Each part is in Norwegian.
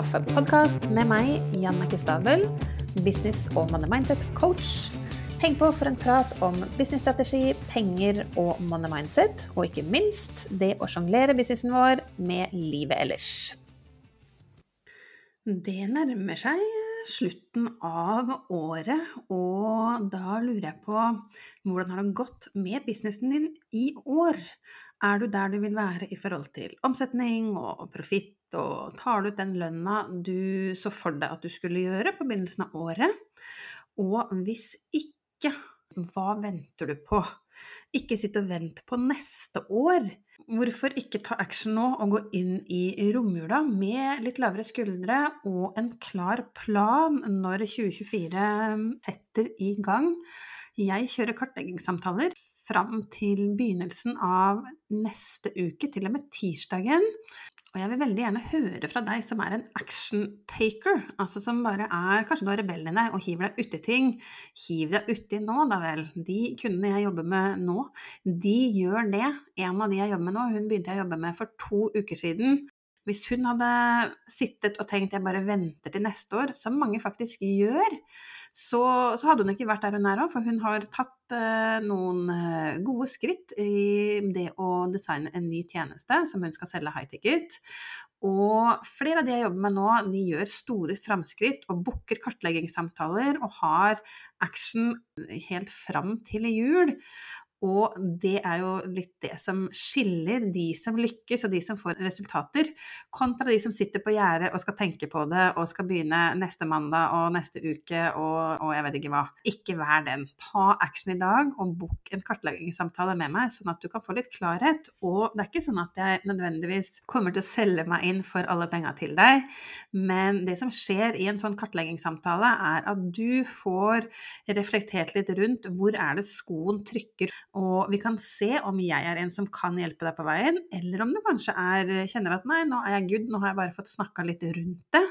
kaffepodkast med meg, Jannicke Stabel, business- og money mindset-coach. Heng på for en prat om businessstrategi, penger og money mindset, og ikke minst det å sjonglere businessen vår med livet ellers. Det nærmer seg slutten av året, og da lurer jeg på hvordan har det gått med businessen din i år? Er du der du vil være i forhold til omsetning og profitt, og tar du ut den lønna du så for deg at du skulle gjøre på begynnelsen av året? Og hvis ikke, hva venter du på? Ikke sitt og vent på neste år. Hvorfor ikke ta action nå og gå inn i romjula med litt lavere skuldre og en klar plan når 2024 setter i gang? Jeg kjører kartleggingssamtaler fram til begynnelsen av neste uke, til og med tirsdagen. Og jeg vil veldig gjerne høre fra deg som er en action taker, altså som bare er Kanskje du har rebellen i deg og hiver deg uti ting. Hiv deg uti nå, da vel. De kundene jeg jobber med nå, de gjør det. En av de jeg jobber med nå, hun begynte jeg å jobbe med for to uker siden. Hvis hun hadde sittet og tenkt jeg bare venter til neste år, som mange faktisk gjør, så, så hadde hun ikke vært der hun er òg, for hun har tatt eh, noen eh, gode skritt i det å designe en ny tjeneste som hun skal selge high ticket. Og flere av de jeg jobber med nå, de gjør store framskritt og booker kartleggingssamtaler og har action helt fram til jul. Og det er jo litt det som skiller de som lykkes og de som får resultater, kontra de som sitter på gjerdet og skal tenke på det og skal begynne neste mandag og neste uke og, og, jeg vet ikke hva. Ikke vær den. Ta action i dag og book en kartleggingssamtale med meg, sånn at du kan få litt klarhet. Og det er ikke sånn at jeg nødvendigvis kommer til å selge meg inn for alle penga til deg, men det som skjer i en sånn kartleggingssamtale, er at du får reflektert litt rundt hvor er det skoen trykker og vi kan se om jeg er en som kan hjelpe deg på veien, eller om du kanskje er, kjenner at nei, nå er jeg good, nå har jeg bare fått snakka litt rundt det.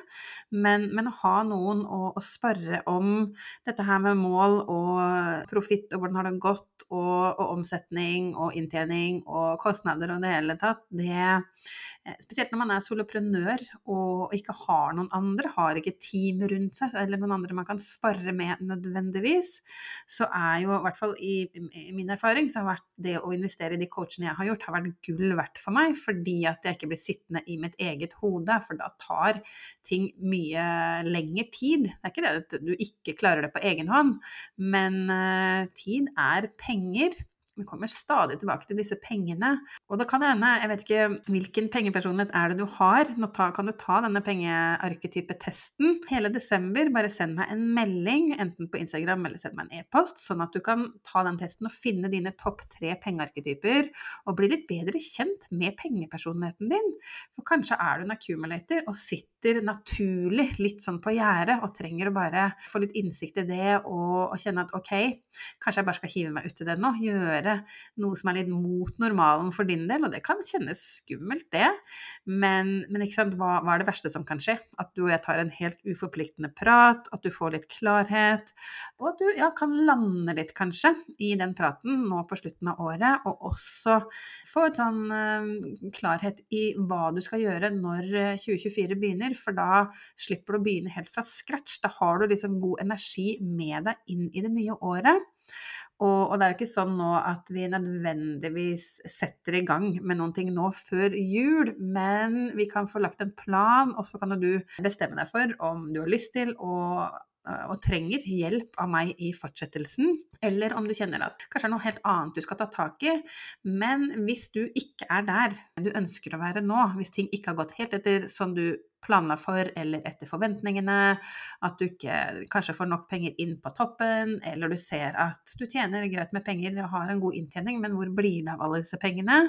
Men, men, å ha noen å, å sparre om dette her med mål og profitt og hvordan har det gått, og, og omsetning og inntjening og kostnader og det hele tatt, det Eh, spesielt når man er soloprenør og ikke har noen andre, har ikke team rundt seg eller noen andre man kan spare med nødvendigvis, så er jo i hvert fall i, i min erfaring så har vært det å investere i de coachene jeg har gjort, har vært gull verdt for meg, fordi at jeg ikke blir sittende i mitt eget hode, for da tar ting mye lengre tid. Det er ikke det at du ikke klarer det på egen hånd, men uh, tid er penger. Vi kommer stadig tilbake til disse pengene. Og det kan hende, jeg vet ikke hvilken pengepersonlighet er det du har. Nå kan du ta denne pengearketypetesten hele desember. Bare send meg en melding, enten på Instagram eller send meg en e-post, sånn at du kan ta den testen og finne dine topp tre pengearketyper, og bli litt bedre kjent med pengepersonligheten din. For kanskje er du en accumulator og sitter naturlig litt sånn på gjerdet og trenger å bare få litt innsikt i det og, og kjenne at ok, kanskje jeg bare skal hive meg uti det nå. gjøre gjøre noe som er litt mot normalen for din del, og det kan kjennes skummelt, det. Men, men hva, hva, er det verste som kan skje? At du og jeg tar en helt uforpliktende prat, at du får litt klarhet, og at du ja, kan lande litt, kanskje, i den praten nå på slutten av året, og også få en sånn uh, klarhet i hva du skal gjøre når 2024 begynner, for da slipper du å begynne helt fra scratch. Da har du liksom god energi med deg inn i det nye året. Og, og, det er jo ikke sånn nå at vi nødvendigvis setter i gang med noen ting nå før jul, men vi kan få lagt en plan, og så kan du bestemme deg for om du har lyst til å og trenger hjelp av meg i fortsettelsen, eller om du kjenner at kanskje det er noe helt annet du skal ta tak i. Men hvis du ikke er der du ønsker å være nå, hvis ting ikke har gått helt etter sånn du planla for eller etter forventningene, at du ikke kanskje får nok penger inn på toppen, eller du ser at du tjener greit med penger og har en god inntjening, men hvor blir det av alle disse pengene?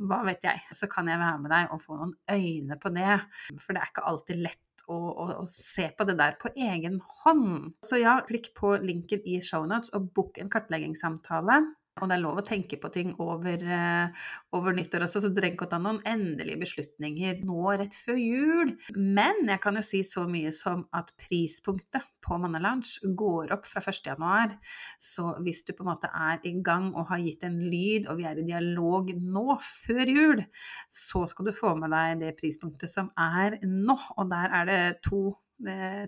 Hva vet jeg. Så kan jeg være med deg og få noen øyne på det, for det er ikke alltid lett å, se på det der på egen hånd. Så ja, klikk på linken i shownotes og book en kartleggingssamtale. Og det er lov å tenke på ting over, uh, over nyttår også, så du trenger ikke å ta noen endelige beslutninger nå rett før jul. Men jeg kan jo si så mye som at prispunktet på Manna Lounge går opp fra 1.1. Så hvis du på en måte er i gang og har gitt en lyd, og vi er i dialog nå før jul, så skal du få med deg det prispunktet som er nå. Og der er det to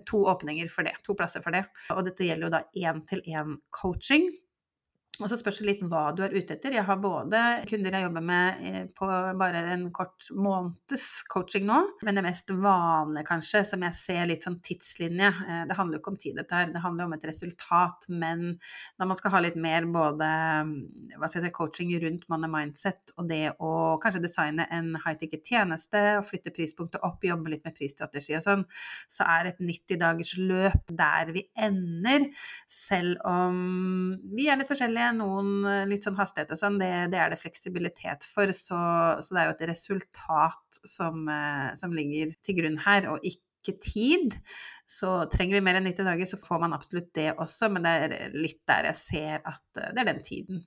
to åpninger for det, to plasser for det. Og dette gjelder jo da én-til-én-coaching. Og så spørs det litt hva du er ute etter. Jeg har både kunder jeg jobber med eh, på bare en kort måneds coaching nå, men det mest vanlige kanskje, som jeg ser litt sånn tidslinje eh, Det handler jo ikke om tid, dette her, det handler om et resultat. Men når man skal ha litt mer både hva skal jeg si, coaching rundt money mindset og det å kanskje designe en high ticket tjeneste og flytte prispunktet opp, jobbe litt med prisstrategi og sånn, så er et 90 dagers løp der vi ender, selv om vi er litt forskjellige noen eh, litt sånn hastighet og sånn, det, det, er det fleksibilitet for. Så, så, det er jo et resultat som, eh, som ligger til grunn her, og ikke tid. Så trenger vi mer enn 90 dager, så får man absolutt det også, men det er litt der jeg ser at eh, det er den tiden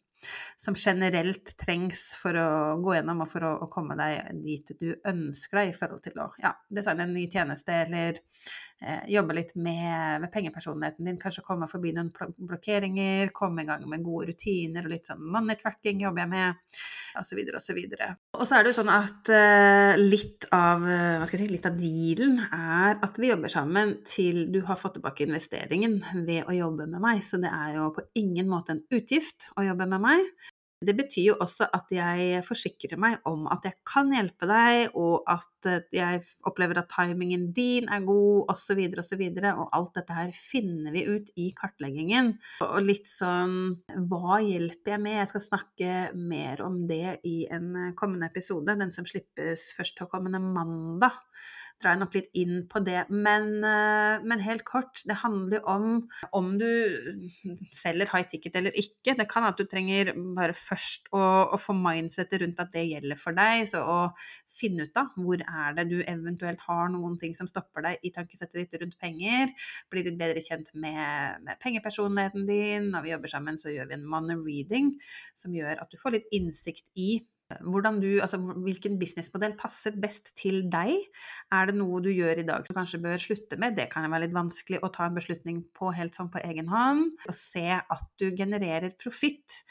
som generelt trengs for å gå gjennom og for å, å komme deg dit du ønsker deg i forhold til å ja, designe en ny tjeneste eller eh, jobbe litt med, med, pengepersonligheten din. Kanskje komme forbi noen blokkeringer, komme i gang med gode rutiner og litt sånn money tracking jobber jeg med, osv. osv. Og så er det jo sånn at uh, litt av hva skal jeg si, litt av dealen er at vi jobber sammen til du har fått tilbake investeringen ved å jobbe med meg. Så det er jo på ingen måte en utgift å jobbe med meg. Det betyr jo også at jeg forsikrer meg om at jeg kan hjelpe deg, og at eh, jeg opplever at timingen din er god, osv., osv. Og, så og alt dette her finner vi ut i kartleggingen. Og litt sånn Hva hjelper jeg med? Jeg skal snakke mer om det i en kommende episode, den som slippes først til kommende mandag drar jeg nok litt inn på det. Men, eh, men, helt kort, det handler om om du selger high ticket eller ikke. Det kan at du trenger bare først å, å få mindsettet rundt at det gjelder for deg. Så å finne ut av hvor er det du eventuelt har noen ting som stopper deg i tankesettet ditt rundt penger. Bli litt bedre kjent med, med pengepersonligheten din. Når vi jobber sammen, så gjør vi en money reading som gjør at du får litt innsikt i du, altså, hvilken businessmodell passer best til deg? Er det noe du gjør i dag som kanskje bør slutte med? Det kan være litt vanskelig å ta en beslutning på helt sånn på egen hånd. Og se at du genererer profitt,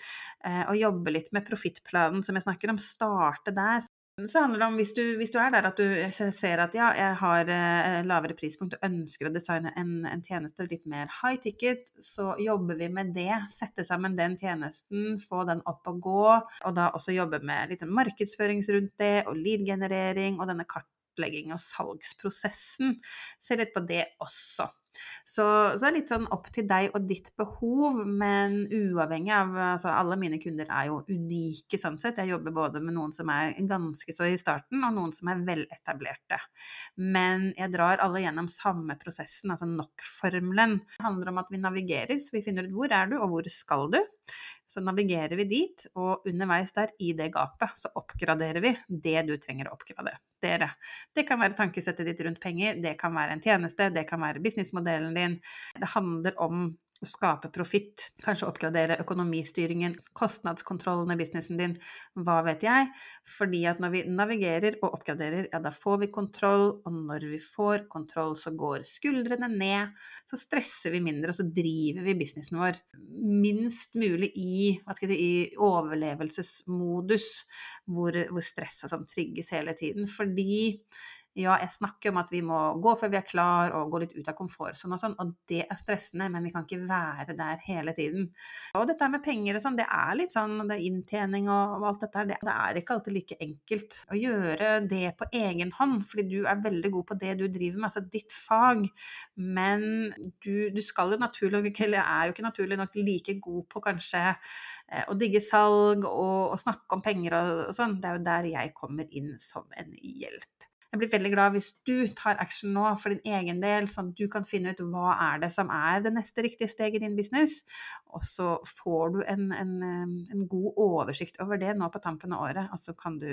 eh, og jobbe litt med profittplanen som jeg snakker om. Starte der. Så handler det om, hvis du, hvis du, er der at du ser at ja, jeg har eh, lavere prispunkt og ønsker å designe en, en, tjeneste litt mer high ticket, så jobber vi med det. Sette sammen den tjenesten, få den opp og gå. Og da også jobbe med litt markedsføring rundt det, og lead-generering og denne kartlegging og salgsprosessen. Se litt på det også. Så, så, det er litt sånn opp til deg og ditt behov, men uavhengig av altså Alle mine kunder er jo unike sånn sett. Jeg jobber både med noen som er ganske så i starten, og noen som er veletablerte. Men jeg drar alle gjennom samme prosessen, altså NOK-formelen. Det handler om at vi navigerer, så vi finner ut hvor er du, og hvor skal du. Så navigerer vi dit, og underveis der, i det gapet, så oppgraderer vi det du trenger å oppgradere. Det kan være tankesettet ditt rundt penger, det kan være en tjeneste, det kan være businessmodellen din. Det handler om skape profitt, kanskje oppgradere økonomistyringen, kostnadskontrollen i businessen din, hva vet jeg. Fordi at når vi navigerer og oppgraderer, ja da får vi kontroll, og når vi får kontroll, så går skuldrene ned, så stresser vi mindre, og så driver vi businessen vår minst mulig i, hva skal jeg si, i overlevelsesmodus, hvor, hvor stress sånn trigges hele tiden. Fordi ja, jeg snakker om at vi må gå før vi er klar, og gå litt ut av komfortsonen og sånn, og det er stressende, men vi kan ikke være der hele tiden. Og dette med penger og sånn, det er litt sånn, det er inntjening og, alt dette her, det, det, er ikke alltid like enkelt å gjøre det på egen hånd, fordi du er veldig god på det du driver med, altså ditt fag, men du, du skal jo naturlig nok, eller er jo ikke naturlig nok like god på kanskje eh, å digge salg og, og snakke om penger og, og sånn, det er jo der jeg kommer inn som en hjelp. Jeg blir veldig glad hvis du tar action nå for din egen del, sånn at du kan finne ut hva er det som er det neste riktige steget i din business. Og så får du en, en, en, god oversikt over det nå på tampen av året. Og så kan du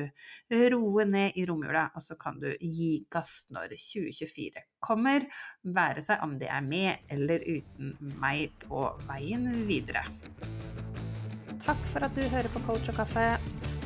roe ned i romjula, og så kan du gi gass når 2024 kommer. Være seg om det er med eller uten meg på veien videre. Takk for at du hører på Coach og kaffe.